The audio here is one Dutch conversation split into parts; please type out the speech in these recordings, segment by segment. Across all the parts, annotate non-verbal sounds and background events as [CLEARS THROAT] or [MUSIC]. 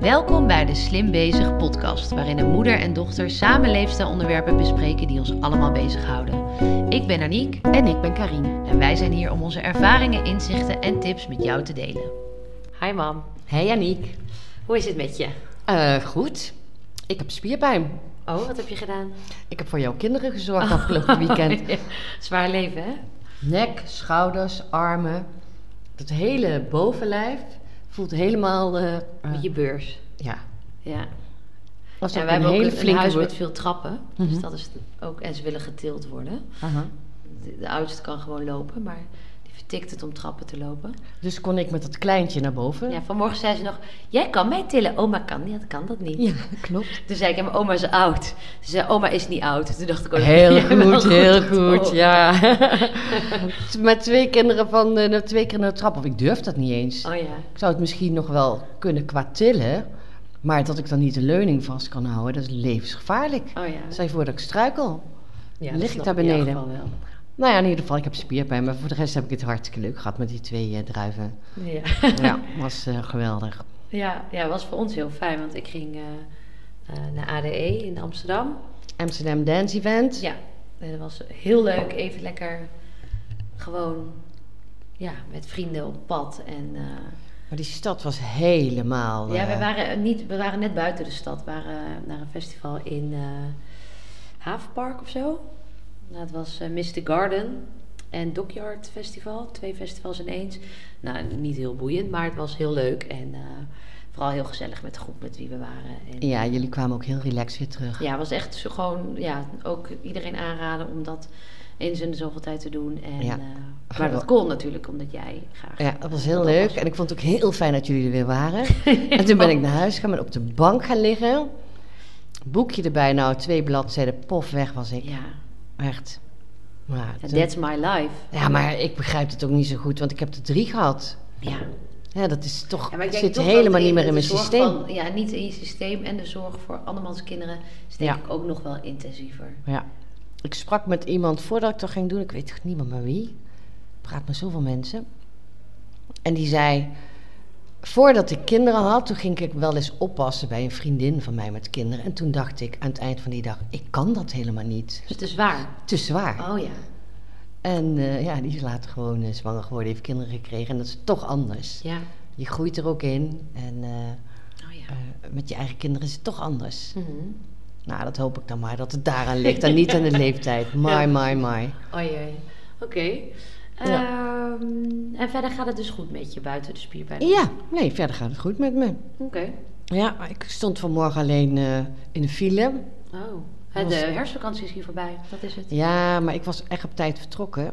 Welkom bij de Slim Bezig podcast, waarin een moeder en dochter samen leefstijlonderwerpen bespreken die ons allemaal bezighouden. Ik ben Aniek En ik ben Karine. en wij zijn hier om onze ervaringen, inzichten en tips met jou te delen. Hi mam. Hey Aniek. Hoe is het met je? Eh, goed. Ik heb spierpijn. Oh, wat heb je gedaan? Ik heb voor jouw kinderen gezorgd afgelopen [LAUGHS] weekend. Zwaar leven, hè? Nek, schouders, armen. Het hele bovenlijf voelt helemaal... eh, eh, Met je beurs. ja, Ja. was ook wij hebben ook een, huis met veel trappen. Dus Mhm. dat is ook. En ze willen getild worden. De, de oudste kan gewoon lopen, maar vertikt het om trappen te lopen. Dus kon ik met dat kleintje naar boven. Ja, vanmorgen zei ze nog: Jij kan mij tillen. Oma kan niet. Dat kan dat niet. Ja, klopt. Toen zei ik: ja, mijn oma is oud. Ze zei: Oma is niet oud. Toen dacht ik: oh, Heel goed, heel goed, ja. [LAUGHS] met twee kinderen van nou, twee keer naar de trap. Of ik durf dat niet eens. Oh ja. Ik zou het misschien nog wel kunnen qua tillen. Maar dat ik dan niet de leuning vast kan houden, dat is levensgevaarlijk. Oh ja. Stel je voor dat ik struikel. ja lig ik daar in beneden? geval wel. Nou ja, in ieder geval, ik heb spierpijn. Maar voor de rest heb ik het hartstikke leuk gehad met die twee eh, druiven. Ja. [LAUGHS] Ja, was eh, geweldig. ja, ja, was voor ons heel fijn, want ik ging eh, naar ADE in Amsterdam. Amsterdam Dance Event. Ja, dat was heel leuk. Even lekker gewoon ja, met vrienden op pad. En, Maar die stad was helemaal... ja, we waren, niet, we waren net buiten de stad. We waren naar een festival in Havenpark of zo. Nou, het was eh Mr. Garden en Dockyard Festival. Twee festivals in eens. Nou, niet heel boeiend, maar het was heel leuk. En eh, vooral heel gezellig met de groep met wie we waren. En, Ja, jullie kwamen ook heel relaxed weer terug. Ja, het was echt zo gewoon, ja, ook iedereen aanraden om dat eens in de zoveel tijd te doen. En, Ja. eh, maar dat kon natuurlijk, omdat jij graag... Ja, dat was heel dat leuk. was- En ik vond het ook heel fijn dat jullie er weer waren. [LAUGHS] En toen ben ik naar huis gegaan en op de bank gaan liggen. Boekje erbij, nou twee bladzijden, pof, weg was ik. Ja, Echt. Maar, toen- that's my life. ja, maar ik begrijp het ook niet zo goed, want ik heb er drie gehad. Ja. Ja, dat is toch, Ja, zit toch helemaal niet meer in mijn systeem. van- ja, niet in je systeem en de zorg voor andermans kinderen is denk Ja. ik ook nog wel intensiever. Ja. Ik sprak met iemand voordat ik dat ging doen, ik weet niemand maar wie. Ik praat met zoveel mensen. En die zei, voordat ik kinderen had, toen ging ik wel eens oppassen bij een vriendin van mij met kinderen. En toen dacht ik aan het eind van die dag, ik kan dat helemaal niet. Dus het is waar. Te zwaar. Oh ja. En eh, ja, die is later gewoon eh, zwanger geworden, heeft kinderen gekregen. En dat is toch anders. Ja. Je groeit er ook in. En eh, Oh ja. met je eigen kinderen is het toch anders. Mhm. Nou, dat hoop ik dan maar, dat het daaraan ligt en niet aan de [LAUGHS] leeftijd. My, my, my. Oh jee. Oké. Ehm, en verder gaat het dus goed met je buiten de spierpijn? Ja, nee, verder gaat het goed met me. Oké. Ja, ik stond vanmorgen alleen eh, in de file. Oh. De Was- herfstvakantie is hier voorbij. Dat is het. Ja, maar ik was echt op tijd vertrokken.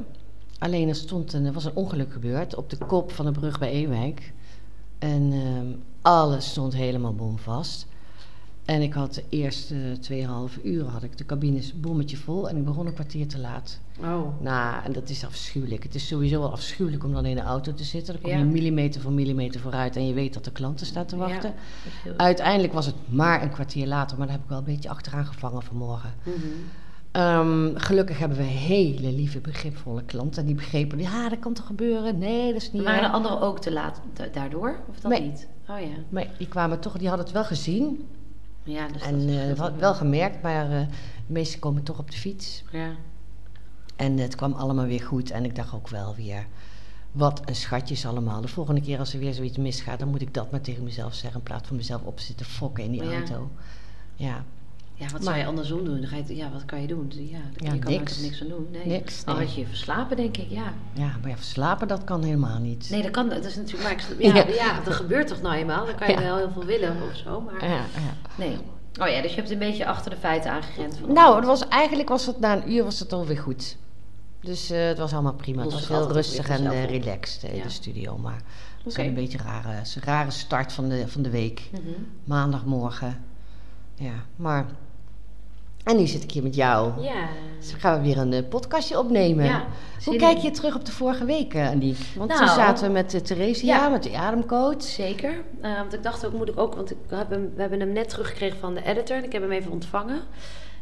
Alleen er, stond een, er was een ongeluk gebeurd op de kop van de brug bij Ewijk. En ehm, alles stond helemaal bomvast. En ik had de eerste 2,5 uur had ik de cabines bommetje vol en ik begon een kwartier te laat. Oh. Nou, en dat is afschuwelijk. Het is sowieso wel afschuwelijk om dan in de auto te zitten. Dan kom je Ja. millimeter voor millimeter vooruit en je weet dat de klanten staan te wachten. Ja, Uiteindelijk was het maar een kwartier later, maar daar heb ik wel een beetje achteraan gevangen vanmorgen. Ehm, gelukkig hebben we hele lieve, begripvolle klanten. Die begrepen, ja, dat kan toch gebeuren? Nee, dat is niet Waren de anderen ook te laat da- daardoor? Of dat Nee. niet? Oh ja. Maar die kwamen toch, die hadden het wel gezien Ja, dus en dat eh, wel, gemerkt, maar eh, de meesten komen toch op de fiets. Ja. En het kwam allemaal weer goed en ik dacht ook wel weer, wat een schatjes allemaal. De volgende keer als er weer zoiets misgaat, dan moet ik dat maar tegen mezelf zeggen in plaats van mezelf op zitten fokken in die Ja. auto. Ja, Ja, wat Maar- zou je andersom doen? Dan ga je, ja, wat kan je doen? Ja, Ja, je kan er niks. toch niks aan doen. Nee. Niks, nee. had je je verslapen, denk ik, ja. ja maar ja, slapen dat kan helemaal niet. Nee, dat kan. Dat is natuurlijk. Maar ik, [LAUGHS] ja, Ja. ja. dat gebeurt toch nou eenmaal? Dan kan je wel heel veel willen of zo. Maar Ja, ja. nee. Oh ja, dus je hebt een beetje achter de feiten aangerend. Van Nou, het was, eigenlijk was het na een uur was het alweer goed. Dus eh, het was allemaal prima. Het was heel rustig en eh, relaxed eh, in de studio. Maar het was een beetje een rare, een rare start van de, van de week. Mhm. Maandagmorgen. Ja, maar... En nu zit ik hier met jou. Ja. Dus gaan we weer een eh, podcastje opnemen. Ja, Hoe kijk je terug op de vorige week, eh, Aniek? Want Nou, toen zaten we met uh, Theresia, ja. met de ademcoach. Zeker. Want ik dacht ook, moet ik ook, want ik heb hem, we hebben hem net teruggekregen van de editor en ik heb hem even ontvangen.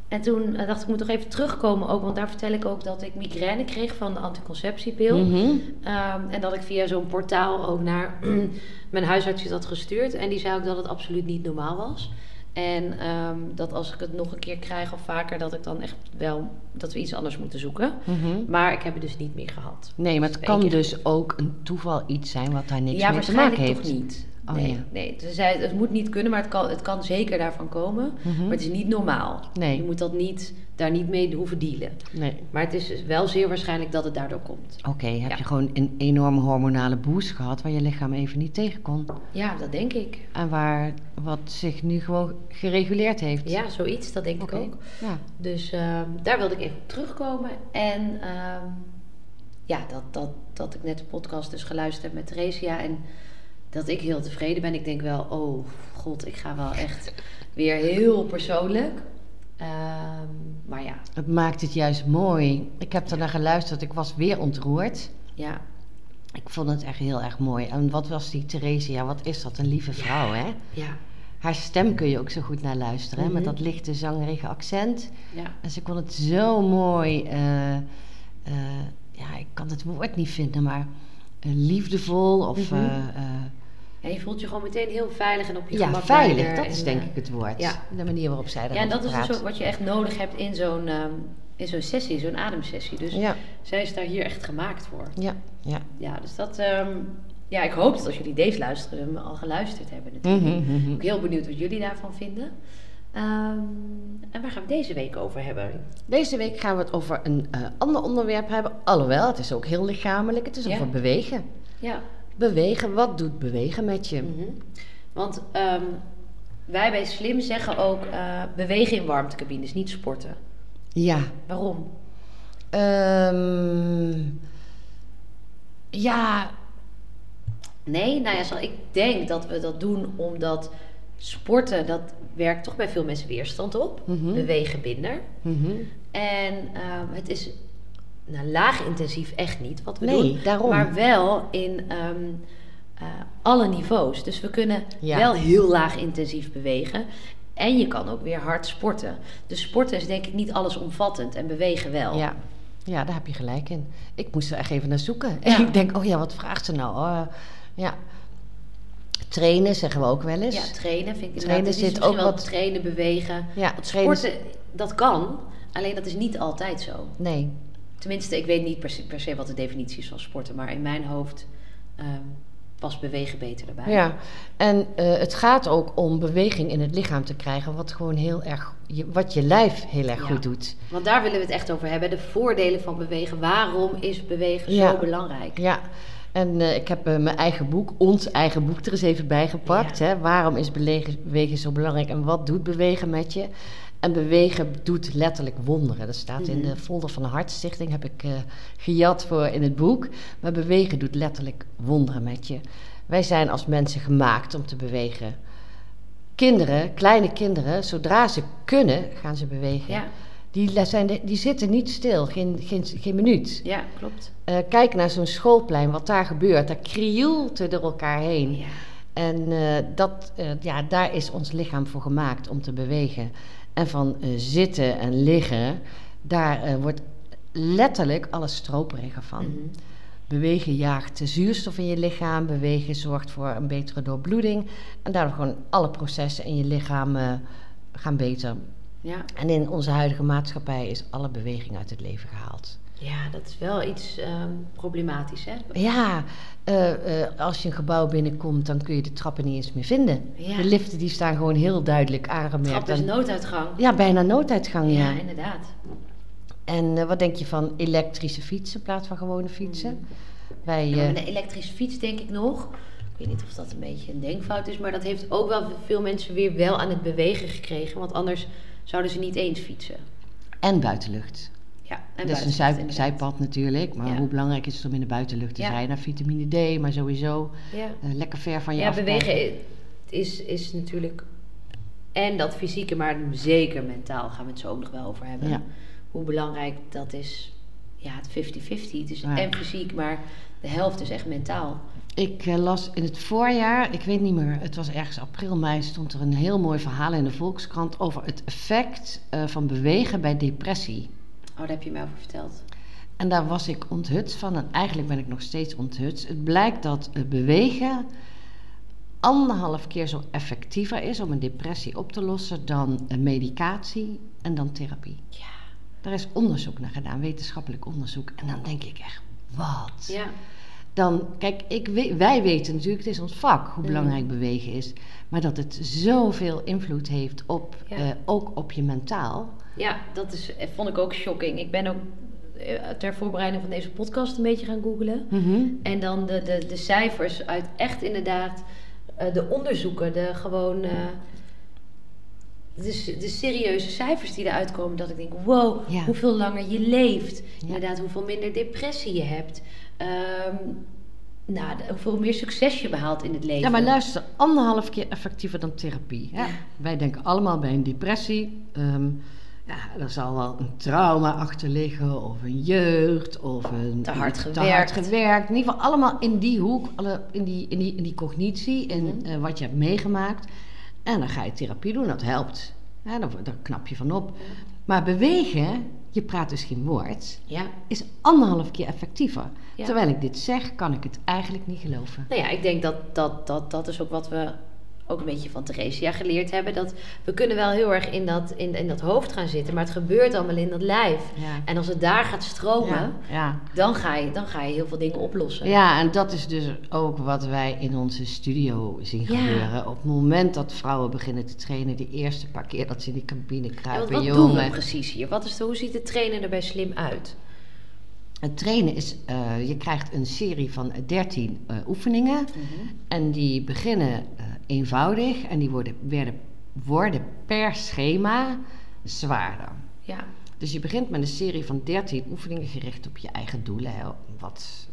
En toen dacht ik, ik moet toch even terugkomen ook. Want daar vertel ik ook dat ik migraine kreeg van de anticonceptiepil. Ehm, en dat ik via zo'n portaal ook naar [CLEARS THROAT] mijn huisarts iets had gestuurd. En die zei ook dat het absoluut niet normaal was. En ehm, dat als ik het nog een keer krijg of vaker, dat ik dan echt wel dat we iets anders moeten zoeken. Mhm. Maar ik heb het dus niet meer gehad. Nee, maar het Eén kan dus ook een toeval iets zijn wat daar niks ja, mee te maken waarschijnlijk heeft. toch niet. Oh, nee, ja. nee. Ze zei, het moet niet kunnen, maar het kan, het kan zeker daarvan komen. Mhm. Maar het is niet normaal. Nee. Je moet dat niet, daar niet mee hoeven dealen. Nee. Maar het is wel zeer waarschijnlijk dat het daardoor komt. Oké, heb Ja. je gewoon een enorme hormonale boost gehad waar je lichaam even niet tegen kon. Ja, dat denk ik. En waar wat zich nu gewoon gereguleerd heeft. Ja, zoiets, dat denk ik ook. Ja. Dus ehm, daar wilde ik even op terugkomen. En ehm, ja, dat, dat, dat ik net de podcast dus geluisterd heb met Theresia. En dat ik heel tevreden ben. Ik denk wel, oh god, ik ga wel echt weer heel persoonlijk. Ehm, maar ja, Het maakt het juist mooi. Ik heb er naar geluisterd. Ik was weer ontroerd. ja, Ik vond het echt heel erg mooi. En wat was die Theresia? Wat is dat? Een lieve vrouw, hè? ja, Haar stem kun je ook zo goed naar luisteren. hè, Met Mhm. dat lichte zangerige accent. ja. En ze kon het zo mooi... eh, eh, ja, ik kan het woord niet vinden, maar... eh, liefdevol of... Mhm. En je voelt je gewoon meteen heel veilig en op je ja, gemak veilig. Dat is En, denk eh, ik het woord. ja. De manier waarop zij Ja, en dat is dus ook wat je echt nodig hebt in zo'n ehm, in zo'n sessie, zo'n ademsessie. Dus Ja, zij is daar hier echt gemaakt voor. ja, ja. Ja, dus dat... ehm, ja, ik hoop dat als jullie deze luisteren, al geluisterd hebben natuurlijk. Mhm, mhm. Ik ben ook heel benieuwd wat jullie daarvan vinden. Ehm, en waar gaan we deze week over hebben? Deze week gaan we het over een eh, ander onderwerp hebben. Alhoewel, het is ook heel lichamelijk. Het is Ja. over bewegen. Ja. Bewegen, wat doet bewegen met je? Mhm. Want ehm, wij bij Slim zeggen ook eh, bewegen in warmtecabines, niet sporten. Ja. Waarom? Ehm, ja, Nee, nou ja, ik denk dat we dat doen omdat sporten, dat werkt toch bij veel mensen weerstand op. Mhm. Bewegen minder. mhm. En ehm, het is nou, laag intensief echt niet wat we Nee, doen. daarom. Maar wel in ehm, eh, alle niveaus. Dus we kunnen Ja. wel heel laag intensief bewegen. En je kan ook weer hard sporten. Dus sporten is denk ik niet allesomvattend en bewegen wel. ja. ja, daar heb je gelijk in. Ik moest er echt even naar zoeken. [LAUGHS] Ja. Ik denk, oh ja, wat vraagt ze nou? Oh, ja. Trainen zeggen we ook wel eens. Ja, trainen vind ik Trainen zit ook wel wat- trainen, bewegen. Ja, trainen- sporten, dat kan. Alleen dat is niet altijd zo. Nee, Tenminste, ik weet niet per se, per se wat de definitie is van sporten. Maar in mijn hoofd ehm, past bewegen beter erbij. Ja, en eh, het gaat ook om beweging in het lichaam te krijgen, wat gewoon heel erg, je, wat je lijf heel erg Ja. goed doet. Want daar willen we het echt over hebben. De voordelen van bewegen. Waarom is bewegen Ja. zo belangrijk? Ja, en eh, ik heb eh, mijn eigen boek, ons eigen boek, er eens even bij gepakt. Ja. Hè? Waarom is bewegen zo belangrijk en wat doet bewegen met je? En bewegen doet letterlijk wonderen. Dat staat in Mhm. de folder van de Hartstichting, heb ik eh, gejat voor in het boek. Maar bewegen doet letterlijk wonderen met je. Wij zijn als mensen gemaakt om te bewegen. Kinderen, kleine kinderen, zodra ze kunnen, gaan ze bewegen. Ja, Die, zijn de- die zitten niet stil, geen, geen, geen minuut. ja klopt. Eh, kijk naar zo'n schoolplein, wat daar gebeurt. Daar krioelt er door elkaar heen. Ja. En eh, dat, ja, daar is ons lichaam voor gemaakt om te bewegen. En van eh, zitten en liggen, daar eh, wordt letterlijk alles stroperiger van. Mhm. Bewegen jaagt de zuurstof in je lichaam. Bewegen zorgt voor een betere doorbloeding. En daardoor gewoon alle processen in je lichaam eh, gaan beter. ja. En in onze huidige maatschappij is alle beweging uit het leven gehaald. Ja, dat is wel iets ehm, problematisch, hè? Ja, eh, eh, als je een gebouw binnenkomt, dan kun je de trappen niet eens meer vinden. Ja. De liften die staan gewoon heel duidelijk aangemerkt. Trap is nooduitgang. ja, bijna nooduitgang, ja. Ja, inderdaad. En eh, wat denk je van elektrische fietsen in plaats van gewone fietsen? Met een elektrische fiets denk ik nog. Ik weet niet of dat een beetje een denkfout is, maar dat heeft ook wel veel mensen weer wel aan het bewegen gekregen. Want anders zouden ze niet eens fietsen. en buitenlucht. Ja, en dat is een zij- zijpad natuurlijk. Maar Ja. hoe belangrijk is het om in de buitenlucht te Ja. zijn? Nou, vitamine D, maar sowieso Ja, eh, lekker ver van je ja afkijken. bewegen is, is natuurlijk. En dat fysieke, maar zeker mentaal gaan we het zo ook nog wel over hebben. Ja. Hoe belangrijk dat is. Ja, het 50-50. Het is Ja. en fysiek, maar de helft is echt mentaal. Ik eh, las in het voorjaar, ik weet niet meer, het was ergens april, mei, stond er een heel mooi verhaal in de Volkskrant over het effect eh, van bewegen bij depressie. Oh, daar heb je mij over verteld. En daar was ik onthutst van en eigenlijk ben ik nog steeds onthutst. Het blijkt dat bewegen anderhalf keer zo effectiever is om een depressie op te lossen dan medicatie en dan therapie. Ja. Daar is onderzoek naar gedaan, wetenschappelijk onderzoek. En dan denk ik echt, wat? Ja. Dan, kijk, ik, wij weten natuurlijk, het is ons vak, hoe Mm. belangrijk bewegen is. Maar dat het zoveel invloed heeft op, Ja. eh, ook op je mentaal. Ja, dat is, eh, vond ik ook shocking. Ik ben ook eh, ter voorbereiding van deze podcast een beetje gaan googlen. En dan de, de, de cijfers uit echt inderdaad eh, de onderzoeken, de gewoon de, serieuze cijfers die eruit komen. Dat ik denk, wow, Ja. hoeveel langer je leeft. Ja. Inderdaad, hoeveel minder depressie je hebt. Ehm, nou, hoeveel meer succes je behaalt in het leven. Ja, maar luister, anderhalf keer effectiever dan therapie. Hè? Ja. Wij denken allemaal bij een depressie, ehm, ja, er zal wel een trauma achter liggen, of een jeugd, of een... Te hard Te gewerkt. hard gewerkt. In ieder geval allemaal in die hoek, alle, in, die, in, die, in die cognitie, in Mhm. eh, wat je hebt meegemaakt. En dan ga je therapie doen, dat helpt. Ja, daar, daar knap je van op. Maar bewegen, je praat dus geen woord, Ja. is anderhalf keer effectiever. Ja. Terwijl ik dit zeg, kan ik het eigenlijk niet geloven. Nou ja, ik denk dat dat, dat dat is ook wat we ook een beetje van Theresia geleerd hebben. Dat we kunnen wel heel erg in dat, in, in dat hoofd gaan zitten, maar het gebeurt allemaal in dat lijf. Ja. En als het daar gaat stromen, Ja, ja. dan, ga je, dan ga je heel veel dingen oplossen. ja, en dat is dus ook wat wij in onze studio zien gebeuren. Op het moment dat vrouwen beginnen te trainen, de eerste paar keer dat ze in die cabine kruipen, wat doen we jongen. precies hier? Wat is de, hoe ziet het trainen er bij slim uit? Het trainen is, eh, je krijgt een serie van 13 eh, oefeningen. En die beginnen eh, eenvoudig en die worden, werden, worden per schema zwaarder. Ja, Dus je begint met een serie van 13 oefeningen gericht op je eigen doelen. Hè. Wat,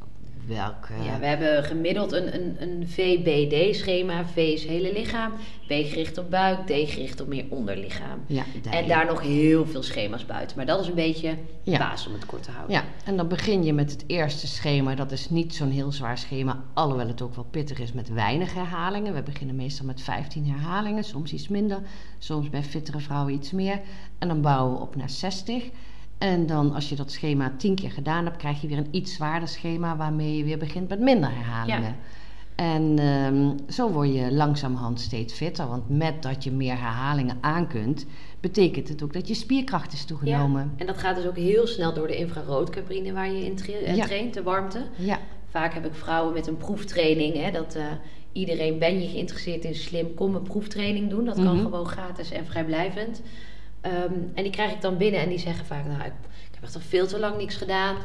welke... ja we hebben gemiddeld een, een, een VBD-schema. V is hele lichaam, B gericht op buik, D gericht op meer onderlichaam. Ja, En daar nog heel veel schema's buiten. Maar dat is een beetje de basis om het kort te houden. Ja, en dan begin je met het eerste schema. Dat is niet zo'n heel zwaar schema, alhoewel het ook wel pittig is met weinig herhalingen. We beginnen meestal met 15 herhalingen, soms iets minder, soms bij fittere vrouwen iets meer. En dan bouwen we op naar 60. En dan als je dat schema 10 keer gedaan hebt, krijg je weer een iets zwaarder schema waarmee je weer begint met minder herhalingen. Ja. En ehm, zo word je langzamerhand steeds fitter. Want met dat je meer herhalingen aan kunt, betekent het ook dat je spierkracht is toegenomen. Ja, En dat gaat dus ook heel snel door de infraroodcabine waar je in tra- eh, Ja. traint, de warmte. Ja, Vaak heb ik vrouwen met een proeftraining. Hè, dat eh, iedereen, ben je geïnteresseerd in slim, kom een proeftraining doen. Dat kan Mhm. gewoon gratis en vrijblijvend. Ehm, en die krijg ik dan binnen en die zeggen vaak, nou, ik, ik heb echt al veel te lang niks gedaan.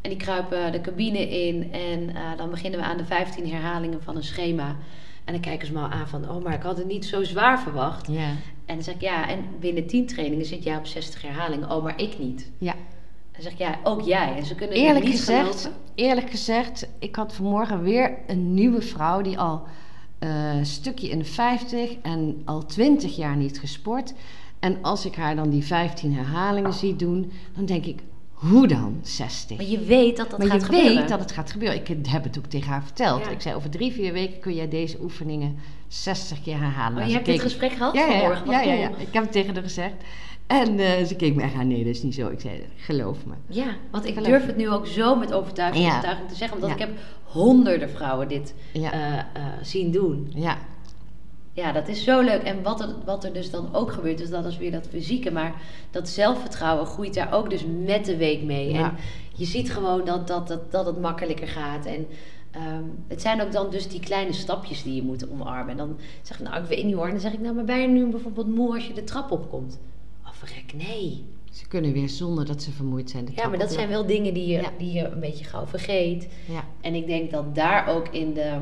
En die kruipen de cabine in en eh, dan beginnen we aan de 15 herhalingen van een schema. En dan kijken ze me al aan van, oh, maar ik had het niet zo zwaar verwacht. ja, En dan zeg ik, ja, en binnen 10 trainingen zit jij op 60 herhalingen. Oh, maar ik niet. ja. Dan zeg ik, ja, ook jij. En ze kunnen Eerlijk niet gezegd, eerlijk gezegd, ik had vanmorgen weer een nieuwe vrouw die al eh, een stukje in de 50 en al 20 jaar niet gesport. En als ik haar dan die 15 herhalingen zie doen, dan denk ik, hoe dan 60? Maar je weet dat dat maar gaat je gebeuren. weet dat het gaat gebeuren. Ik heb het ook tegen haar verteld. Ja. Ik zei, over drie, vier weken kun jij deze oefeningen 60 keer herhalen. Oh, Nou, je hebt dit keek- gesprek gehad ja, vanmorgen? Ja, ja, ja. Ik heb het tegen haar gezegd. En eh, ze keek me echt aan, nee, dat is niet zo. Ik zei, geloof me. Ja, want ik Geloof durf me. het nu ook zo met overtuiging, te zeggen. Ja. ik heb honderden vrouwen dit eh, eh, zien doen. ja, Ja, dat is zo leuk. En wat er, wat er dus dan ook gebeurt, dus dat is weer dat fysieke. Maar dat zelfvertrouwen groeit daar ook dus met de week mee. Ja. En je ziet gewoon dat, dat, dat, dat het makkelijker gaat. En ehm, het zijn ook dan dus die kleine stapjes die je moet omarmen. En dan zeg ik, nou, ik weet niet hoor. En dan zeg ik, nou, maar ben je nu bijvoorbeeld moe als je de trap opkomt? Oh, verrek, nee. Ze kunnen weer zonder dat ze vermoeid zijn. de Ja, maar dat zijn wel dingen die je, Ja. die je een beetje gauw vergeet. Ja, En ik denk dat daar ook in de,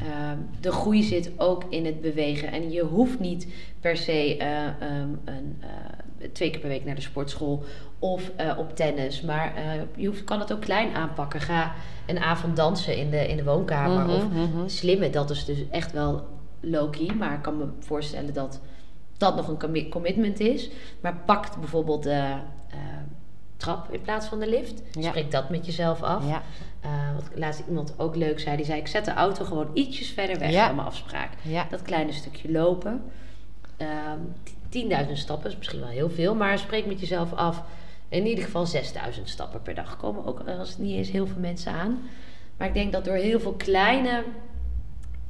ehm, de groei zit, ook in het bewegen. En je hoeft niet per se eh, ehm, een, eh, twee keer per week naar de sportschool of eh, op tennis. Maar je hoeft, kan het ook klein aanpakken. Ga een avond dansen in de, in de woonkamer. Mhm, Of mhm. slimmen, dat is dus echt wel low-key. Maar ik kan me voorstellen dat dat nog een commi- commitment is. Maar pakt bijvoorbeeld de, eh, trap in plaats van de lift. Ja. Spreek dat met jezelf af. Ja, Eh, wat laatst iemand ook leuk zei, die zei: Ik zet de auto gewoon ietsjes verder weg Ja. van mijn afspraak. Dat kleine stukje lopen. Ehm 10.000 stappen is misschien wel heel veel, maar spreek met jezelf af. In ieder geval 6.000 stappen per dag komen ook als het niet eens heel veel mensen aan. Maar ik denk dat door heel veel kleine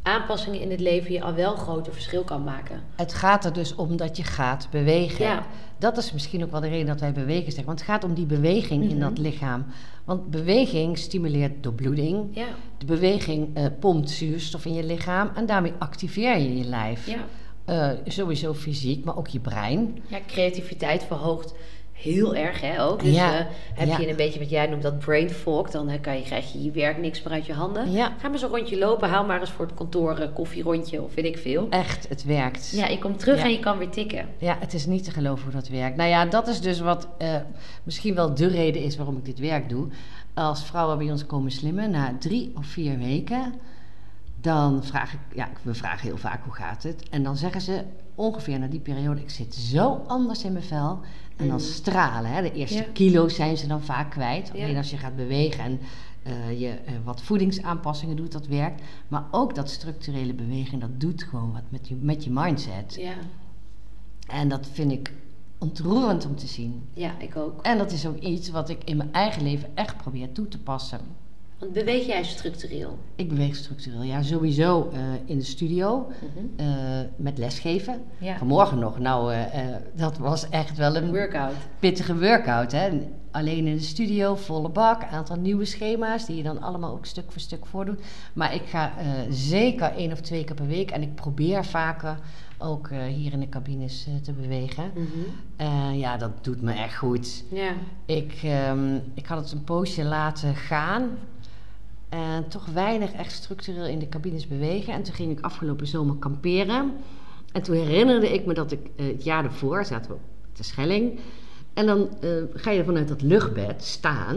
aanpassingen in het leven je al wel een groter verschil kan maken. Het gaat er dus om dat je gaat bewegen. Ja. Dat is misschien ook wel de reden dat wij bewegen zeggen. Want het gaat om die beweging in Mhm. dat lichaam. Want beweging stimuleert doorbloeding. Ja, De beweging eh, pompt zuurstof in je lichaam. En daarmee activeer je je lijf. ja. Eh, sowieso fysiek, maar ook je brein. ja creativiteit verhoogt heel erg hè, ook. Dus Ja, eh, heb ja. je een beetje wat jij noemt dat brain fog, dan eh, kan je, krijg je je werk niks meer uit je handen. Ja, Ga maar eens een rondje lopen, haal maar eens voor het kantoor een koffierondje of weet ik veel. echt, het werkt. Ja, je komt terug en je kan weer tikken. Ja, het is niet te geloven hoe dat werkt. Nou ja, dat is dus wat eh, misschien wel de reden is waarom ik dit werk doe. Als vrouwen bij ons komen slimmen, na drie of vier weken, dan vraag ik, ja, we vragen heel vaak hoe gaat het. En dan zeggen ze ongeveer na die periode, ik zit zo anders in mijn vel. En dan Mhm. stralen. Hè. De eerste Ja. kilo's zijn ze dan vaak kwijt. Ja. Alleen als je gaat bewegen en eh, je eh, wat voedingsaanpassingen doet, dat werkt. Maar ook dat structurele beweging, dat doet gewoon wat met je, met je mindset. Ja, En dat vind ik ontroerend om te zien. ja, ik ook. En dat is ook iets wat ik in mijn eigen leven echt probeer toe te passen. Want beweeg jij structureel? Ik beweeg structureel, ja, sowieso eh, in de studio Mhm. eh, met lesgeven. Ja, Vanmorgen nog, nou, eh, dat was echt wel een workout. pittige workout. Hè? Alleen in de studio, volle bak, aantal nieuwe schema's die je dan allemaal ook stuk voor stuk voordoet. Maar ik ga zeker één of twee keer per week en ik probeer vaker ook hier in de cabines te bewegen. Mhm. Eh, ja, dat doet me echt goed. Ik, ehm, ik had het een poosje laten gaan. En toch weinig echt structureel in de cabines bewegen. En toen ging ik afgelopen zomer kamperen. En toen herinnerde ik me dat ik eh, het jaar ervoor zaten we op de Schelling. En dan eh, ga je vanuit dat luchtbed staan.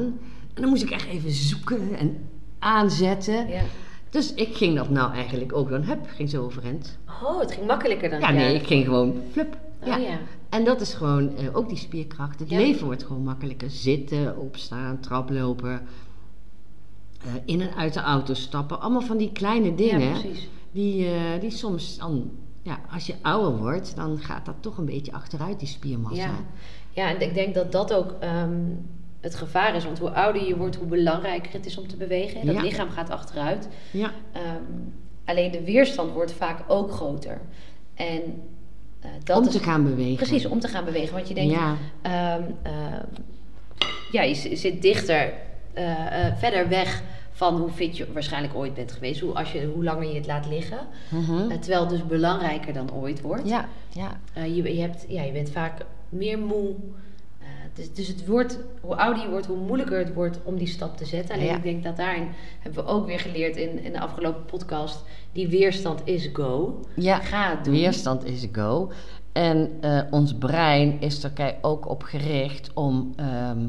En dan moest ik echt even zoeken en aanzetten. ja. Dus ik ging dat nou eigenlijk ook dan. Hup, ging zo overend. Oh, het ging makkelijker dan Ja, nee, ik ging gewoon flup. Oh Ja. ja. En dat is gewoon eh, ook die spierkracht. Het Ja. leven wordt gewoon makkelijker. Zitten, opstaan, traplopen. Eh, in en uit de auto stappen. Allemaal van die kleine dingen. Ja, precies. die, eh, die soms dan, ja, als je ouder wordt, dan gaat dat toch een beetje achteruit, die spiermassa. Ja. ja, en ik denk dat dat ook ehm, het gevaar is. Want hoe ouder je wordt, hoe belangrijker het is om te bewegen. Dat Ja. lichaam gaat achteruit. Ja. Ehm, alleen de weerstand wordt vaak ook groter. En eh, dat om is te gaan bewegen. precies om te gaan bewegen. Want je denkt, Ja, ehm, ja, je z- zit dichter, eh, eh, verder weg van hoe fit je waarschijnlijk ooit bent geweest. Hoe, als je, hoe langer je het laat liggen. Mhm. Eh, terwijl het dus belangrijker dan ooit wordt. ja, ja. Je, je, hebt, ja, je bent vaak meer moe. Dus, dus het wordt, hoe ouder je wordt, hoe moeilijker het wordt om die stap te zetten. Alleen Ja. ik denk dat daarin hebben we ook weer geleerd in, in de afgelopen podcast. Die weerstand is go. ja. Ga het doen. weerstand is go. En ons brein is er ook op gericht om ehm, eh,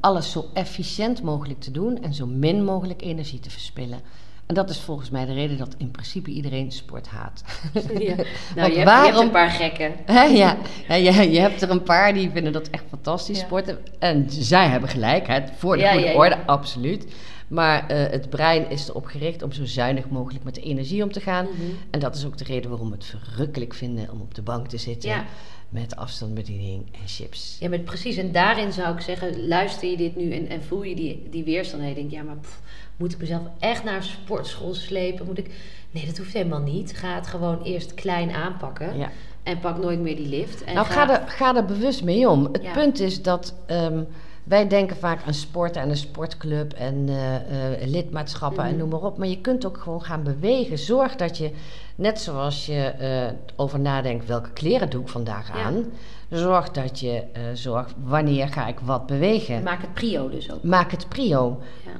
alles zo efficiënt mogelijk te doen en zo min mogelijk energie te verspillen. En dat is volgens mij de reden dat in principe iedereen sport haat. Ja. [LAUGHS] Nou, je, hebt, je hebt waarom- een paar gekken. Hè, ja, ja je, je hebt er een paar die vinden dat echt fantastisch Ja. sporten. En zij hebben gelijk, hè, voor de goede orde, absoluut. Maar eh, het brein is erop gericht om zo zuinig mogelijk met de energie om te gaan. Mhm. En dat is ook de reden waarom we het verrukkelijk vinden om op de bank te zitten. Met afstandsbediening en chips. Ja, maar precies. En daarin zou ik zeggen, luister je dit nu en, en voel je die, die weerstand. En je denkt, ja, maar pff, moet ik mezelf echt naar een sportschool slepen? Moet ik... Nee, dat hoeft helemaal niet. Ga het gewoon eerst klein aanpakken. Ja. En pak nooit meer die lift. En nou, ga er, ga er bewust mee om. Het Ja. punt is dat ehm, wij denken vaak aan sporten en een sportclub en eh, eh, lidmaatschappen en Mhm. noem maar op. Maar je kunt ook gewoon gaan bewegen. Zorg dat je, net zoals je eh, over nadenkt welke kleren doe ik vandaag Ja. aan. Zorg dat je zorgt wanneer ga ik wat bewegen. Maak het prio dus ook. Maak het prio. Ja.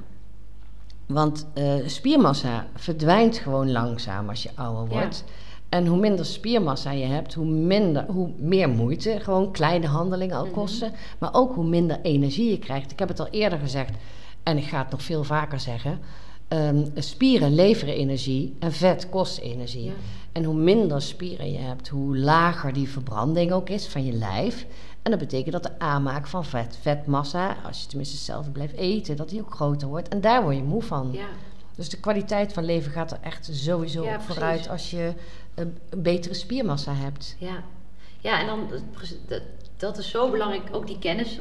Want spiermassa verdwijnt gewoon langzaam als je ouder Ja. En hoe minder spiermassa je hebt, hoe, minder, hoe meer moeite gewoon kleine handelingen al Mhm. kosten. Maar ook hoe minder energie je krijgt. Ik heb het al eerder gezegd en ik ga het nog veel vaker zeggen. Ehm, spieren leveren energie en vet kost energie. Ja. En hoe minder spieren je hebt, hoe lager die verbranding ook is van je lijf. En dat betekent dat de aanmaak van vet, vetmassa, als je tenminste hetzelfde blijft eten, dat die ook groter wordt. En daar word je moe van. Ja, Dus de kwaliteit van leven gaat er echt sowieso Ja, op vooruit als je een, een betere spiermassa hebt. ja. ja en dan, dat, is zo belangrijk, ook die kennis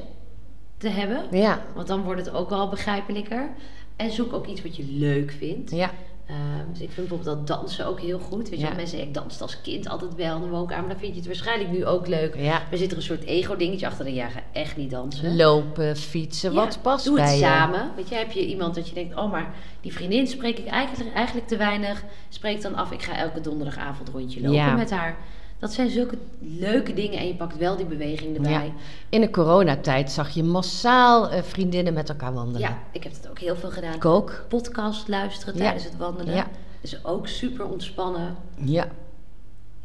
te hebben. Ja, Want dan wordt het ook al begrijpelijker. En zoek ook iets wat je leuk vindt. ja, Ehm, dus ik vind bijvoorbeeld dat dansen ook heel goed. Weet je, Ja. mensen zeggen, ik danste als kind altijd wel in de woonkamer. Dan vind je het waarschijnlijk nu ook leuk. ja. Maar zit er een soort ego-dingetje achter. Ja, ga echt niet dansen. Lopen, fietsen, Ja, wat past Doe bij het je. samen. Weet je, heb je iemand dat je denkt, oh, maar die vriendin spreek ik eigenlijk, eigenlijk te weinig. Spreek dan af, ik ga elke donderdagavond rondje lopen met haar. Dat zijn zulke leuke dingen en je pakt wel die beweging erbij. Ja. In de coronatijd zag je massaal eh, vriendinnen met elkaar wandelen. Ja, ik heb dat ook heel veel gedaan. Ik ook. Podcast luisteren Ja. tijdens het wandelen. Ja. Dus ook super ontspannen. Ja,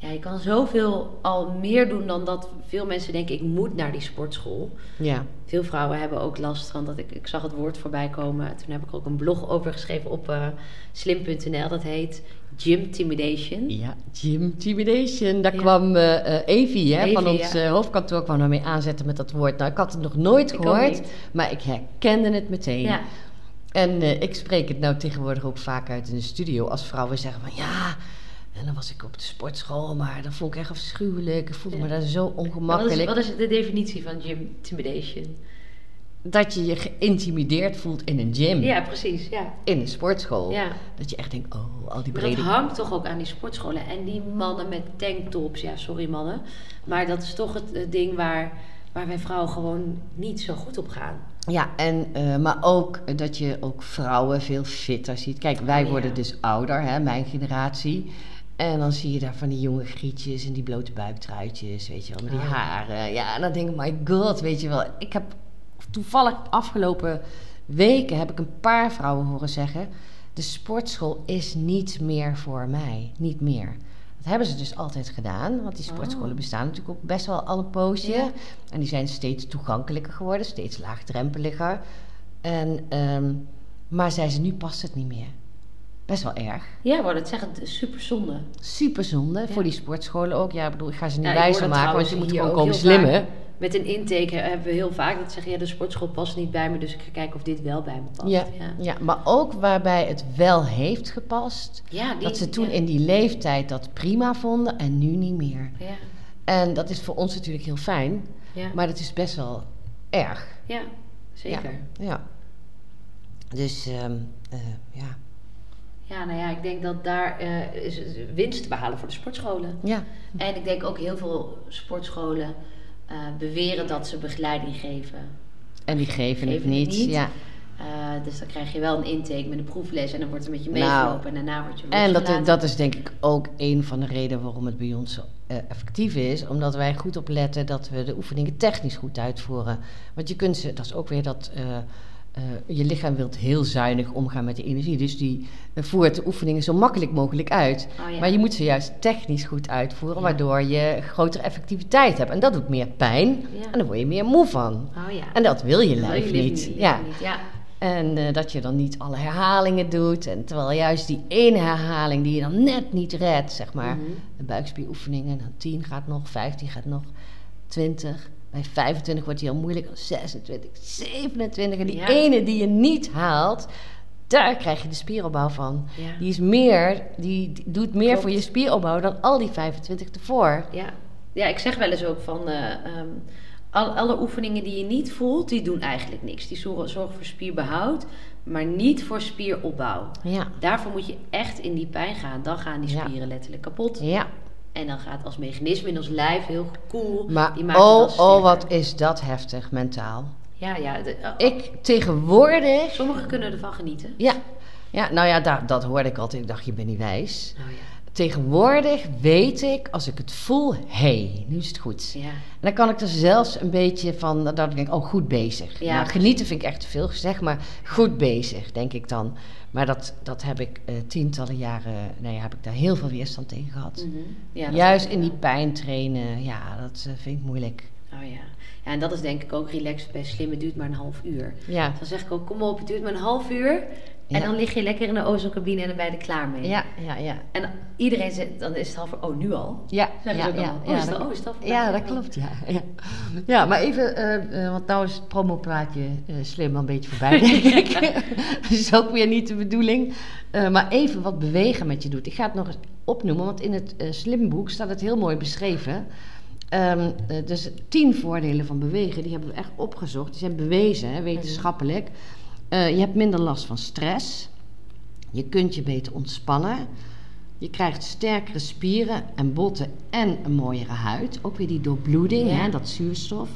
Ja, je kan zoveel al meer doen dan dat veel mensen denken, ik moet naar die sportschool. ja. Veel vrouwen hebben ook last van dat ik, ik zag het woord voorbij komen. Toen heb ik ook een blog over geschreven op eh, slim.nl. Dat heet Gymtimidation. Ja, Gym Intimidation. Daar Ja. kwam eh, Evie, hè, Evie, van ons ja. hoofdkantoor kwam daarmee aanzetten met dat woord. Nou, ik had het nog nooit gehoord, maar ik herkende het meteen. Ja, En ik spreek het nou tegenwoordig ook vaak uit in de studio als vrouwen zeggen van ja. En dan was ik op de sportschool, maar dat vond ik echt afschuwelijk. Ik voelde Ja. me daar zo wat is, ongemakkelijk. wat is de definitie van Gymtimidation? Dat je je geïntimideerd voelt in een gym, Ja, precies. Ja. in een sportschool. ja. Dat je echt denkt, oh, al die Maar dat brede... hangt toch ook aan die sportscholen. En die mannen met tanktops, ja, sorry mannen. Maar dat is toch het, het ding waar, waar wij vrouwen gewoon niet zo goed op gaan. Ja, en, eh, maar ook dat je ook vrouwen veel fitter ziet. Kijk, wij Oh, ja. worden dus ouder, hè, mijn generatie. En dan zie je daar van die jonge grietjes en die blote buiktruitjes, weet je wel, met die Oh. haren. Ja, en dan denk ik, my god, weet je wel. Ik heb toevallig afgelopen weken heb ik een paar vrouwen horen zeggen... de sportschool is niet meer voor mij, niet meer. Dat hebben ze dus altijd gedaan, want die sportscholen Oh. bestaan natuurlijk ook best wel al een poosje. Ja. En die zijn steeds toegankelijker geworden, steeds laagdrempeliger. En, ehm, maar zei ze, nu past het niet meer. Best wel erg. Ja, wou dat zeggen, super zonde. Super zonde Ja. voor die sportscholen ook. Ja, ik bedoel, ik ga ze niet Ja, wijzer maken, want je moet gewoon ook komen slimmen. Met een intake hebben we heel vaak dat zeggen, ja, de sportschool past niet bij me, dus ik ga kijken of dit wel bij me past. Ja, ja. ja, maar ook waarbij het wel heeft gepast. Ja, die, dat ze toen in die leeftijd dat prima vonden en nu niet meer. Ja, En dat is voor ons natuurlijk heel fijn, maar dat is best wel erg. ja, zeker. Ja. Dus ehm, eh, ja. Ja, nou ja, ik denk dat daar eh, is winst te behalen voor de sportscholen. Ja. En ik denk ook heel veel sportscholen eh, beweren dat ze begeleiding geven. En die geven, het Geven het niet. niet. Ja. Eh, dus dan krijg je wel een intake met een proefles en dan wordt er met je Nou, meegelopen en daarna wordt je En dat, dat is denk ik ook een van de redenen waarom het bij ons zo effectief is. Omdat wij goed opletten dat we de oefeningen technisch goed uitvoeren. Want je kunt ze, dat is ook weer dat. Eh, je lichaam wilt heel zuinig omgaan met de energie. Dus die eh, voert de oefeningen zo makkelijk mogelijk uit. Oh, ja. Maar je moet ze juist technisch goed uitvoeren, Ja. waardoor je grotere effectiviteit hebt. En dat doet meer pijn. Ja. En dan word je meer moe van. Oh ja. En dat wil je wil lijf je niet. Ja. niet. Ja. En eh, dat je dan niet alle herhalingen doet. En terwijl juist die ene herhaling die je dan net niet redt, zeg maar. Mhm. De buikspieroefeningen, dan 10 gaat nog, 15 gaat nog, 20. Bij 25 wordt die al moeilijk, 26, 27. En die Ja. ene die je niet haalt, daar krijg je de spieropbouw van. Ja. Die is meer, die, die doet meer Klopt. voor je spieropbouw dan al die 25 ervoor. Ja. ja, ik zeg wel eens ook van... eh, ehm, al, alle oefeningen die je niet voelt, die doen eigenlijk niks. Die zorgen, zorgen voor spierbehoud, maar niet voor spieropbouw. Ja, Daarvoor moet je echt in die pijn gaan. Dan gaan die Ja. spieren letterlijk kapot. ja. En dan gaat als mechanisme in ons lijf heel cool. Maar die maakt oh, oh, wat is dat heftig mentaal. Ja, ja. de- oh, Ik tegenwoordig Sommigen kunnen ervan genieten. Ja, ja nou ja, da- dat hoorde ik altijd. Ik dacht, je bent niet wijs. Oh ja. Tegenwoordig weet ik, als ik het voel, hé, hey, nu is het goed. Ja. En dan kan ik er zelfs een beetje van, dat ik denk, oh, goed bezig. Ja, nou, genieten vind ik echt te veel gezegd, maar goed bezig, denk ik dan. Maar dat, dat heb ik eh, tientallen jaren, nee, heb ik daar heel veel weerstand tegen gehad. Mhm. ja Juist is- in die pijn trainen, ja, dat eh, vind ik moeilijk. Oh ja. Ja, en dat is denk ik ook relaxed bij slim. Het duurt maar een half uur. Ja, Dan zeg ik ook, kom op, het duurt maar een half uur. Ja. En dan lig je lekker in de ozocabine en dan ben je er klaar mee. Ja, ja, ja. En iedereen zegt, dan is het half oh, nu al? Ja, Zeggen ja, ze ja, Oh, is het dat- al- oh, is het al Ja, dat klopt, ja. Ja, ja maar even, eh, eh, want nou is het promopraatje eh slim wel een beetje voorbij, [LAUGHS] denk ik. [LAUGHS] dat is ook weer niet de bedoeling. Maar even wat bewegen met je doet. Ik ga het nog eens opnoemen, want in het slimboek staat het heel mooi beschreven. Ehm, eh, dus tien voordelen van bewegen, die hebben we echt opgezocht. Die zijn bewezen, hè, wetenschappelijk. Eh, je hebt minder last van stress. Je kunt je beter ontspannen. Je krijgt sterkere spieren en botten en een mooiere huid. Ook weer die doorbloeding, Ja. hè, dat zuurstof.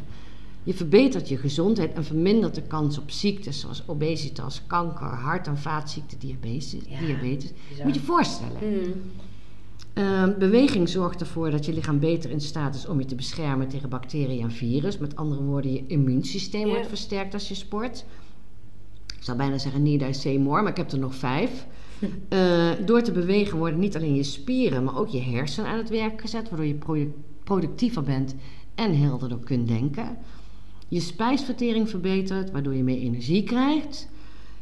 Je verbetert je gezondheid en vermindert de kans op ziektes zoals obesitas, kanker, hart- en vaatziekten, diabetes. Ja, diabetes. bizar. Moet je je voorstellen. Mm. Ehm, beweging zorgt ervoor dat je lichaam beter in staat is om je te beschermen tegen bacteriën en virus. Met andere woorden, je immuunsysteem Ja. wordt versterkt als je sport. Ik zou bijna zeggen need I say more, maar ik heb er nog vijf. [LAUGHS] Eh, door te bewegen worden niet alleen je spieren, maar ook je hersenen aan het werk gezet, waardoor je produ- productiever bent en helderder kunt denken. Je spijsvertering verbetert, waardoor je meer energie krijgt.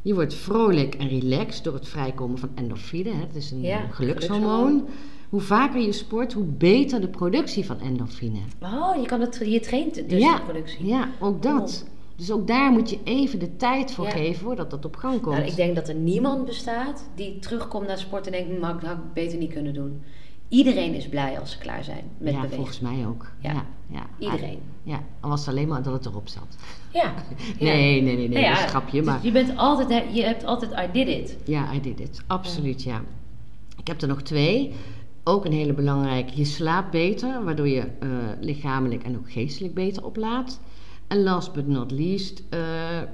Je wordt vrolijk en relaxed door het vrijkomen van endorfine. Dat is een Ja, gelukshormoon. gelukshormoon. Hoe vaker je sport, hoe beter de productie van endorfine. Oh, je, kan het, je traint dus ja, de productie. ja, ook dat. Dus ook daar moet je even de tijd voor Ja. geven voordat dat op gang komt. Nou, ik denk dat er niemand bestaat die terugkomt naar sport en denkt, "Hm, maar dat had ik beter niet kunnen doen. Iedereen is blij als ze klaar zijn met ja, bewegen. volgens mij ook. Ja. Ja. Ja, Iedereen. Ja, al was het alleen maar dat het erop zat. Ja. [LAUGHS] Nee, nee, nee, nee, Nou dat is een grapje. dus Maar je, bent altijd, je hebt altijd I did it. ja, I did it. Absoluut, ja. Ik heb er nog twee. Ook een hele belangrijke. Je slaapt beter, waardoor je eh, lichamelijk en ook geestelijk beter oplaadt. En last but not least, eh,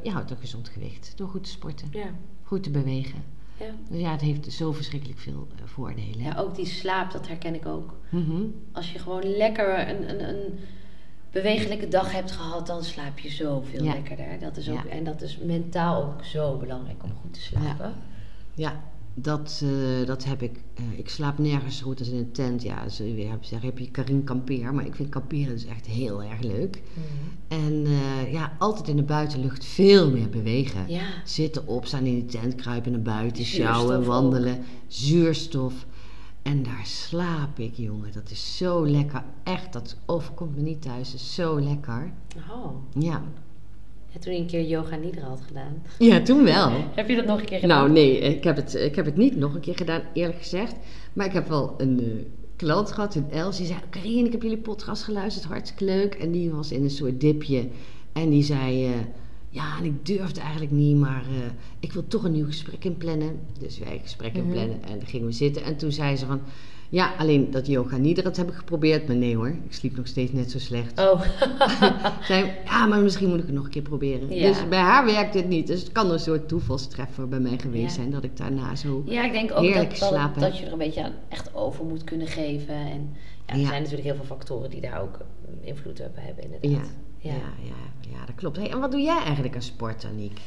je houdt een gezond gewicht door goed te sporten, Ja. goed te bewegen. Ja. Dus ja, het heeft zo verschrikkelijk veel eh, voordelen. ja, ook die slaap, dat herken ik ook. Mhm. Als je gewoon lekker een, een, een bewegelijke dag hebt gehad, dan slaap je zoveel Ja. lekkerder. Dat is ook, Ja. En dat is mentaal ook zo belangrijk om goed te slapen. Ja, dat, eh, dat heb ik. eh, ik slaap nergens goed als in een tent. Ja, zul je zeggen, heb je Karin kampeer. Maar ik vind kamperen dus echt heel erg leuk. Mhm. En eh, ja, altijd in de buitenlucht veel meer bewegen. Ja. Zitten, opstaan in de tent, kruipen naar buiten, sjouwen, ook. wandelen. Zuurstof. En daar slaap ik, jongen. Dat is zo lekker. Echt, dat overkomt me niet thuis. Het is zo lekker. Oh. Ja. Ja, toen je een keer yoga nidra had gedaan. Ja, toen wel. Heb je dat nog een keer gedaan? Nou, nee, ik heb, het, ik heb het niet nog een keer gedaan, eerlijk gezegd. Maar ik heb wel een eh, klant gehad in Els. Die zei: Karin, ik heb jullie podcast geluisterd, hartstikke leuk. En die was in een soort dipje. En die zei: eh, Ja, en ik durfde eigenlijk niet, maar eh, ik wil toch een nieuw gesprek inplannen. Dus wij een gesprek Mhm. inplannen. En dan gingen we zitten. En toen zei ze: van, Ja, alleen dat yoga niet, dat heb ik geprobeerd. Maar nee hoor, ik sliep nog steeds net zo slecht. Oh. [LAUGHS] Zei, ja, maar misschien moet ik het nog een keer proberen. Ja. Dus bij haar werkt het niet. Dus het kan een soort toevalstreffer bij mij geweest Ja. zijn dat ik daarna zo. Ja, ik denk ook dat, dat, dat je er een beetje aan echt over moet kunnen geven. En ja, er zijn natuurlijk heel veel factoren die daar ook eh, invloed op hebben, Ja, inderdaad. ja, ja, ja, dat klopt. Hey, en wat doe jij eigenlijk aan sport, Aniek?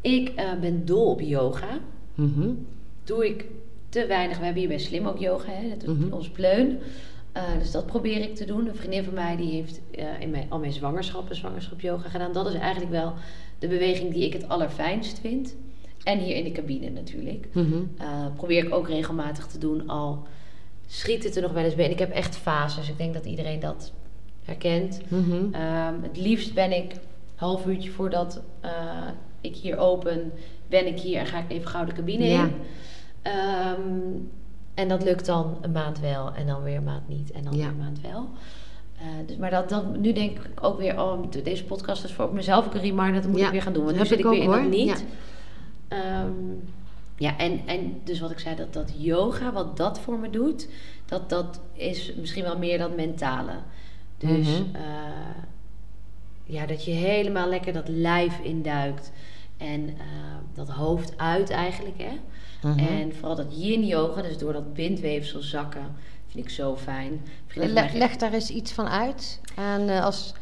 Ik eh, ben dol op yoga. Mhm. Doe ik te weinig. We hebben hier bij Slim ook yoga, hè? dat doet Mhm. ons pleun. Eh, dus dat probeer ik te doen. Een vriendin van mij die heeft eh, in mijn, al mijn zwangerschappen zwangerschap yoga gedaan. Dat is eigenlijk wel de beweging die ik het allerfijnst vind. En hier in de cabine natuurlijk. Mhm. Eh, probeer ik ook regelmatig te doen. Al schiet het er nog wel eens bij. En ik heb echt fases. Ik denk dat iedereen dat herkent. Mhm. Ehm, het liefst ben ik half uurtje voordat ik hier open, ben ik hier en ga ik even gauw de cabine Ja. in. Ehm, en dat lukt dan een maand wel en dan weer een maand niet en dan Ja. weer een maand wel. Eh, dus, maar dat, dat, nu denk ik ook weer, oh, de- deze podcast is voor mezelf ook een reminder, dat moet Ja, ik weer gaan doen. Want nu zit ik weer in dat niet. Ehm, ja, en, en dus wat ik zei, dat, dat yoga, wat dat voor me doet, dat, dat is misschien wel meer dat mentale. Dus Mhm. eh, ja, dat je helemaal lekker dat lijf induikt en eh, dat hoofd uit eigenlijk, hè. Mhm. En vooral dat yin yoga, dus door dat bindweefsel zakken, vind ik zo fijn. Leg daar eens iets van uit. En eh, als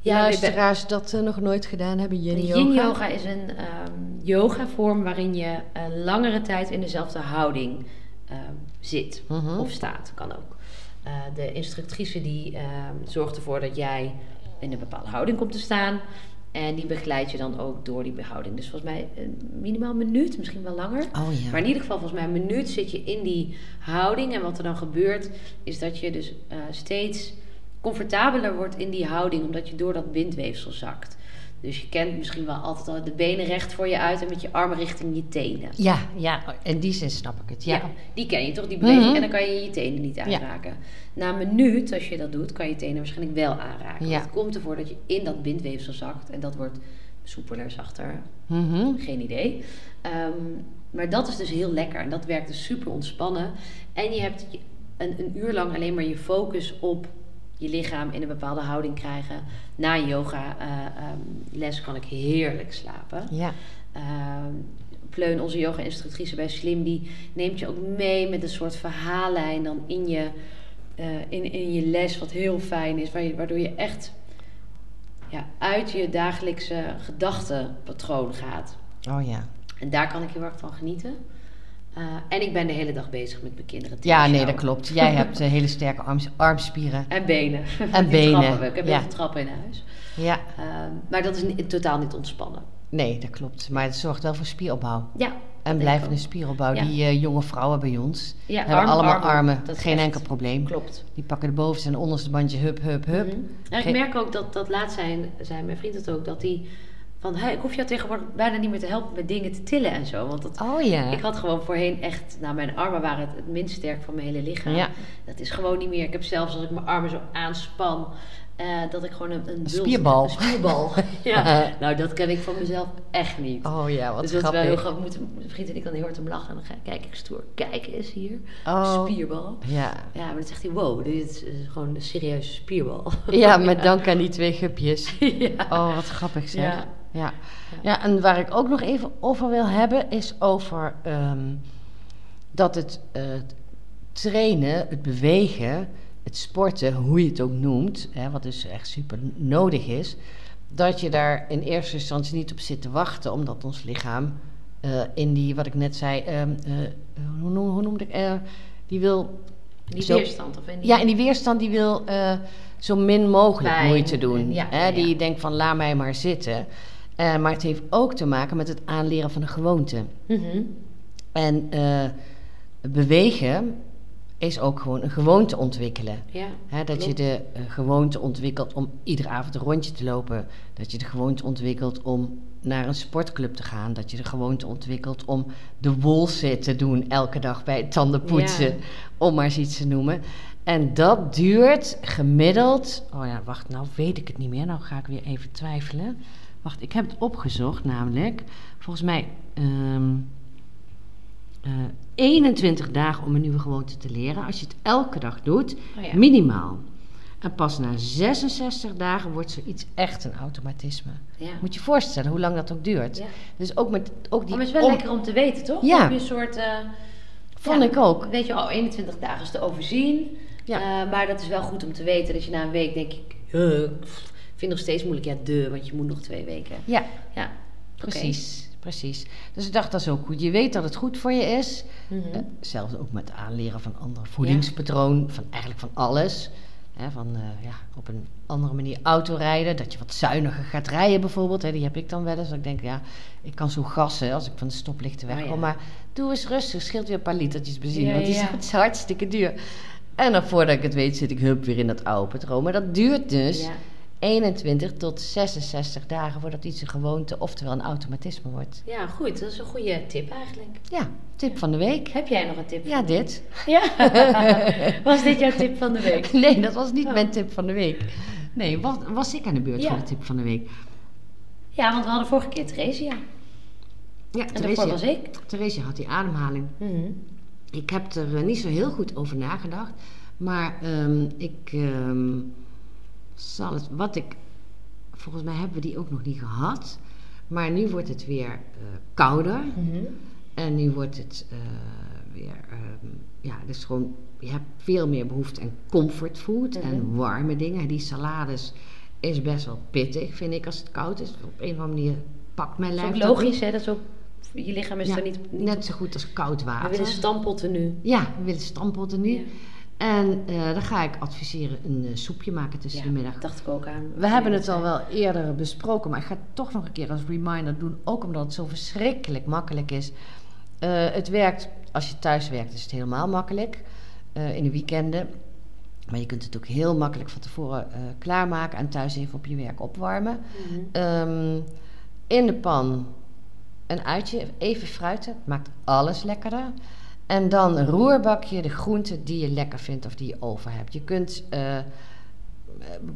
Ja, luisteraars dat eh, nog nooit gedaan hebben, yin Yin yoga. yoga. is een ehm yoga vorm waarin je een langere tijd in dezelfde houding ehm, zit Mhm. of staat, kan ook. De instructrice die ehm, zorgt ervoor dat jij in een bepaalde houding komt te staan. En die begeleid je dan ook door die behouding. Dus volgens mij een minimaal een minuut, misschien wel langer. Oh ja. Maar in ieder geval, volgens mij een minuut zit je in die houding. En wat er dan gebeurt, is dat je dus eh, steeds comfortabeler wordt in die houding, omdat je door dat bindweefsel zakt. Dus je kent misschien wel altijd al de benen recht voor je uit en met je armen richting je tenen. Ja, ja, in die zin snap ik het. Ja. die ken je toch, die beweging. Mhm. En dan kan je je tenen niet aanraken. Na een minuut, als je dat doet, kan je tenen waarschijnlijk wel aanraken. Ja. Dat komt ervoor dat je in dat bindweefsel zakt. En dat wordt soepeler, zachter, Mhm. geen idee. Ehm, maar dat is dus heel lekker. En dat werkt dus super ontspannen. En je hebt een, een uur lang alleen maar je focus op je lichaam in een bepaalde houding krijgen. Na een yoga eh, ehm, les kan ik heerlijk slapen. Ja. Ehm, Pleun, onze yoga-instructrice bij Slim, die neemt je ook mee met een soort verhaallijn dan in je, eh, in, in je les, wat heel fijn is, waardoor je echt ja, uit je dagelijkse gedachtenpatroon gaat. Oh ja. En daar kan ik heel erg van genieten. Eh, en ik ben de hele dag bezig met mijn kinderen. Ja, nee, dat klopt. Jij hebt eh, hele sterke arms, armspieren. En benen. En [LAUGHS] Die trappen benen. Ik heb ja. trappen in huis. Ja. Ehm, maar dat is ni- totaal niet ontspannen. Nee, dat klopt. Maar het zorgt wel voor spieropbouw. Ja. En blijvende ik spieropbouw. Ja. Die eh, jonge vrouwen bij ons Ja, hebben arm- allemaal armen. armen. Dat is Geen echt- enkel probleem. Klopt. Die pakken de bovenste en onderste bandje hup, hup, hup. Mhm. En ik Geen- merk ook dat, dat laatst zijn, zei mijn vriend het ook, dat hij van, hey, ik hoef jou tegenwoordig bijna niet meer te helpen met dingen te tillen en zo. Want dat, Oh ja. ik had gewoon voorheen echt, nou mijn armen waren het, het minst sterk van mijn hele lichaam. Ja. Dat is gewoon niet meer. Ik heb zelfs als ik mijn armen zo aanspan, eh, dat ik gewoon een, een, bult- spierbal. Een spierbal. [LAUGHS] ja. Nou, dat ken ik van mezelf echt niet. Oh ja, wat dus dat grappig. heel grappig. Moeten mijn vriend en ik dan heel hard om lachen. En dan ga, kijk ik stoer. Kijk eens hier. Oh. Spierbal. Ja. Ja, maar dan zegt hij, wow, dit is eh, gewoon een serieuze spierbal. ja, [LAUGHS] met dank aan die twee gupjes. ja. Oh, wat grappig zeg. Ja. Ja. ja. en waar ik ook nog even over wil hebben, is over ehm, dat het eh, trainen, het bewegen, het sporten, hoe je het ook noemt, hè, wat dus echt super nodig is, dat je daar in eerste instantie niet op zit te wachten, omdat ons lichaam eh, in die, wat ik net zei, ehm, eh, hoe, noem, hoe noemde ik, die wil Die Zo- weerstand. Of in die... ja, en die weerstand die wil zo min mogelijk Pijn moeite doen. ja, hè? ja, Die denkt van laat mij maar zitten. Eh, maar het heeft ook te maken met het aanleren van een gewoonte. Mhm. En eh, bewegen is ook gewoon een gewoonte ontwikkelen. Ja, Hè, dat je de eh, gewoonte ontwikkelt om iedere avond een rondje te lopen. Dat je de gewoonte ontwikkelt om naar een sportclub te gaan. Dat je de gewoonte ontwikkelt om de wolzit te doen elke dag bij het tandenpoetsen. Ja. Om maar eens iets te noemen. En dat duurt gemiddeld... Oh ja, wacht, nou weet ik het niet meer. Nou ga ik weer even twijfelen. Wacht, ik heb het opgezocht namelijk. Volgens mij... ehm, eh, 21 dagen om een nieuwe gewoonte te leren. Als je het elke dag doet, Oh ja. minimaal. En pas na 66 dagen wordt zoiets echt een automatisme. Ja. Moet je je voorstellen hoe lang dat ook duurt. Ja. Dus ook met ook die Maar het is wel om- lekker om te weten, toch? Ja. Heb je een soort... eh, Vond ik ook. Weet je, oh, 21 dagen is te overzien. Ja. Eh, maar dat is wel goed om te weten dat je na een week denk ik... "Huh, ik vind het nog steeds moeilijk. Ja, de, want je moet nog twee weken. Ja, Ja, precies. Precies. Dus ik dacht dat is ook goed. Je weet dat het goed voor je is. Eh, zelfs ook met aanleren van andere voedingspatroon, van eigenlijk van alles. Hè, van eh, ja, op een andere manier autorijden, dat je wat zuiniger gaat rijden bijvoorbeeld. Hè, die heb ik dan wel eens. Dat ik denk, ja, ik kan zo gassen als ik van de stoplichten wegkom. Oh, ja. Maar doe eens rustig, scheelt weer een paar litertjes benzine, Ja, want die ja. [LAUGHS] is hartstikke duur. En dan voordat ik het weet zit ik hup weer in dat oude patroon. Maar dat duurt dus Ja. 21 tot 66 dagen voordat iets een gewoonte, oftewel een automatisme wordt. ja, goed. Dat is een goede tip eigenlijk. Ja, tip van de week. Heb jij nog een tip? Ja, dit. [LAUGHS] Ja? [LAUGHS] Was dit jouw tip van de week? [LAUGHS] Nee, dat was niet Oh. mijn tip van de week. Nee, was, was ik aan de beurt Ja. voor de tip van de week? Ja, want we hadden vorige keer Theresia. Ja, En daarvoor was Theresia, ik. Theresia had die ademhaling. Mhm. Ik heb er eh, niet zo heel goed over nagedacht. Maar ehm, ik ehm, zal het... Wat ik... Volgens mij hebben we die ook nog niet gehad. Maar nu wordt het weer eh, kouder. Mhm. En nu wordt het eh, weer, ehm, ja, dus gewoon, je hebt veel meer behoefte aan comfortfood en Mhm. warme dingen. Die salades is best wel pittig, vind ik, als het koud is. Op een of andere manier pakt mijn Dat is lijf ook logisch, hè? Dat is ook, je lichaam is Ja, er niet, niet Net zo goed als koud We water. willen stampotten nu. ja, we willen stampotten nu. Ja. En eh, dan ga ik adviseren een eh, soepje maken tussen de middag. dacht ik ook aan. We hebben het al wel eerder besproken, maar ik ga het toch nog een keer als reminder doen. Ook omdat het zo verschrikkelijk makkelijk is. Eh, het werkt, als je thuis werkt, is het helemaal makkelijk. in de weekenden. Maar je kunt het ook heel makkelijk van tevoren klaarmaken en thuis even op je werk opwarmen. Mhm. Ehm, in de pan een uitje, even fruiten, maakt alles lekkerder. En dan een roerbakje, de groenten die je lekker vindt of die je over hebt. Je kunt uh,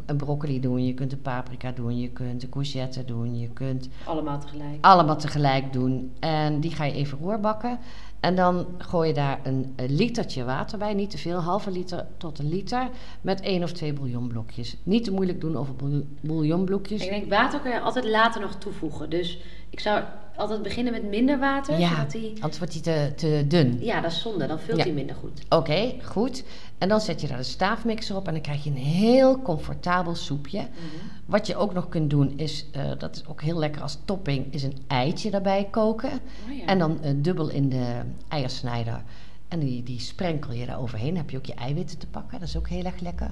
een broccoli doen, je kunt een paprika doen, je kunt een courgette doen, je kunt... Allemaal tegelijk. Allemaal tegelijk doen. En die ga je even roerbakken. En dan gooi je daar een, een litertje water bij, niet te veel, halve liter tot een liter, met één of twee bouillonblokjes. Niet te moeilijk doen over bouillonblokjes. Ik denk, water kun je altijd later nog toevoegen. Dus ik zou altijd beginnen met minder water. Ja, zodat die... anders wordt hij te, te dun. Ja, dat is zonde. Dan vult hij minder goed. Oké, goed. En dan zet je daar de staafmixer op en dan krijg je een heel comfortabel soepje. Mhm. Wat je ook nog kunt doen is, uh, dat is ook heel lekker als topping, is een eitje daarbij koken. Oh, ja. En dan uh, dubbel in de eiersnijder. En die, die sprenkel je daar overheen. Dan heb je ook je eiwitten te pakken. Dat is ook heel erg lekker.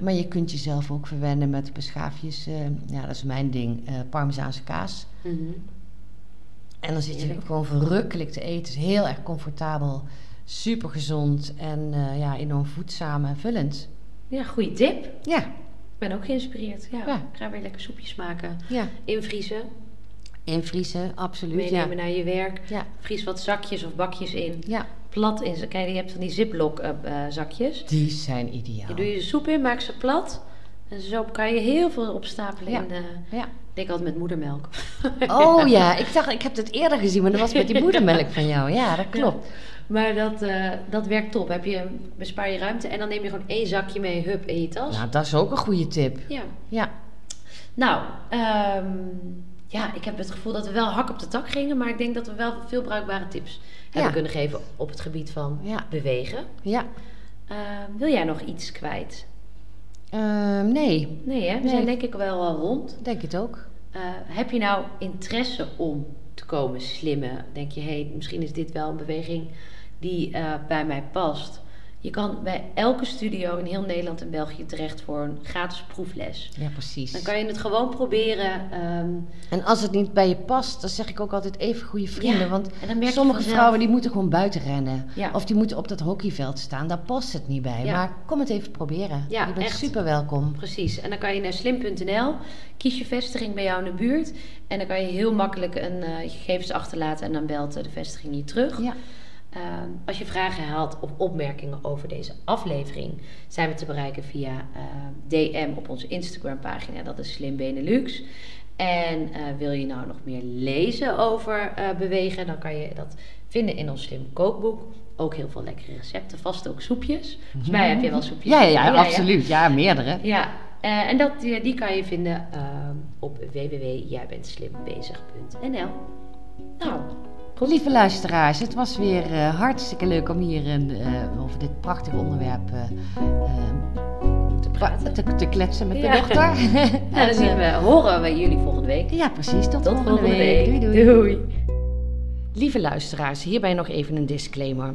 Maar je kunt jezelf ook verwennen met beschaafjes. Uh, ja, dat is mijn ding. Parmezaanse kaas. Mhm. En dan zit je gewoon verrukkelijk te eten. Het is heel erg comfortabel, super gezond en uh, ja, enorm voedzaam en vullend. Ja, goede tip. Ja. Ik ben ook geïnspireerd. Ja, Ja. Ik ga weer lekker soepjes maken. Ja, Invriezen. invriezen, absoluut. Ja. Meenemen naar je werk. Ja. Vries wat zakjes of bakjes in. ja, Plat in. Kijk, je hebt van die ziplock eh, eh, zakjes. die zijn ideaal. Je doe je de soep in, maak ze plat. En zo kan je heel veel opstapelen Ja. in de... Denk altijd met moedermelk. [LAUGHS] Oh ja, ik dacht, ik heb het eerder gezien, maar dat was met die moedermelk van jou. Ja, dat klopt. Maar dat, eh, dat werkt top. Heb je, bespaar je ruimte en dan neem je gewoon één zakje mee, hup, in je tas. Nou, dat is ook een goede tip. Ja. Ja, Nou, ehm, ja, ik heb het gevoel dat we wel hak op de tak gingen, maar ik denk dat we wel veel bruikbare tips hebben Ja. kunnen geven op het gebied van ja, bewegen. ja. Ehm, wil jij nog iets kwijt? Ehm, nee, Nee, hè? We Nee. zijn denk ik wel al rond. denk het ook. Eh, heb je nou interesse om te komen slimmen? Denk je, hé, hey, misschien is dit wel een beweging die eh, bij mij past. Je kan bij elke studio in heel Nederland en België terecht voor een gratis proefles. Ja, precies. Dan kan je het gewoon proberen. ehm, En als het niet bij je past, dan zeg ik ook altijd even goede vrienden. Ja, Want sommige vanzelf- vrouwen die moeten gewoon buiten rennen. Ja. Of die moeten op dat hockeyveld staan. Daar past het niet bij. Ja. Maar kom het even proberen. Ja, je bent echt. super welkom. Precies. En dan kan je naar slim.nl, kies je vestiging bij jou in de buurt. En dan kan je heel makkelijk een, eh, je gegevens achterlaten en dan belt eh, de vestiging je terug. Ja. Ehm, als je vragen haalt of opmerkingen over deze aflevering, zijn we te bereiken via DM op onze Instagram pagina. Dat is Slim Benelux. En eh, wil je nou nog meer lezen over eh, bewegen, dan kan je dat vinden in ons Slim kookboek. Ook heel veel lekkere recepten, vast ook soepjes. Volgens mij heb je wel soepjes. Ja, ja, ja, absoluut. Ja, meerdere. Ja, eh, en dat, die, die kan je vinden ehm, op www.jijbentslimbezig.nl. Nou, Lieve luisteraars, het was weer eh, hartstikke leuk om hier een, eh, over dit prachtige onderwerp eh, eh, te praten. te, te kletsen met Ja. de dochter. Nou, [LAUGHS] dan En, zien eh, we, horen we jullie volgende week. Ja, precies. Tot, Tot volgende, volgende week. week. Doei, doei. Doei. Lieve luisteraars, hierbij nog even een disclaimer.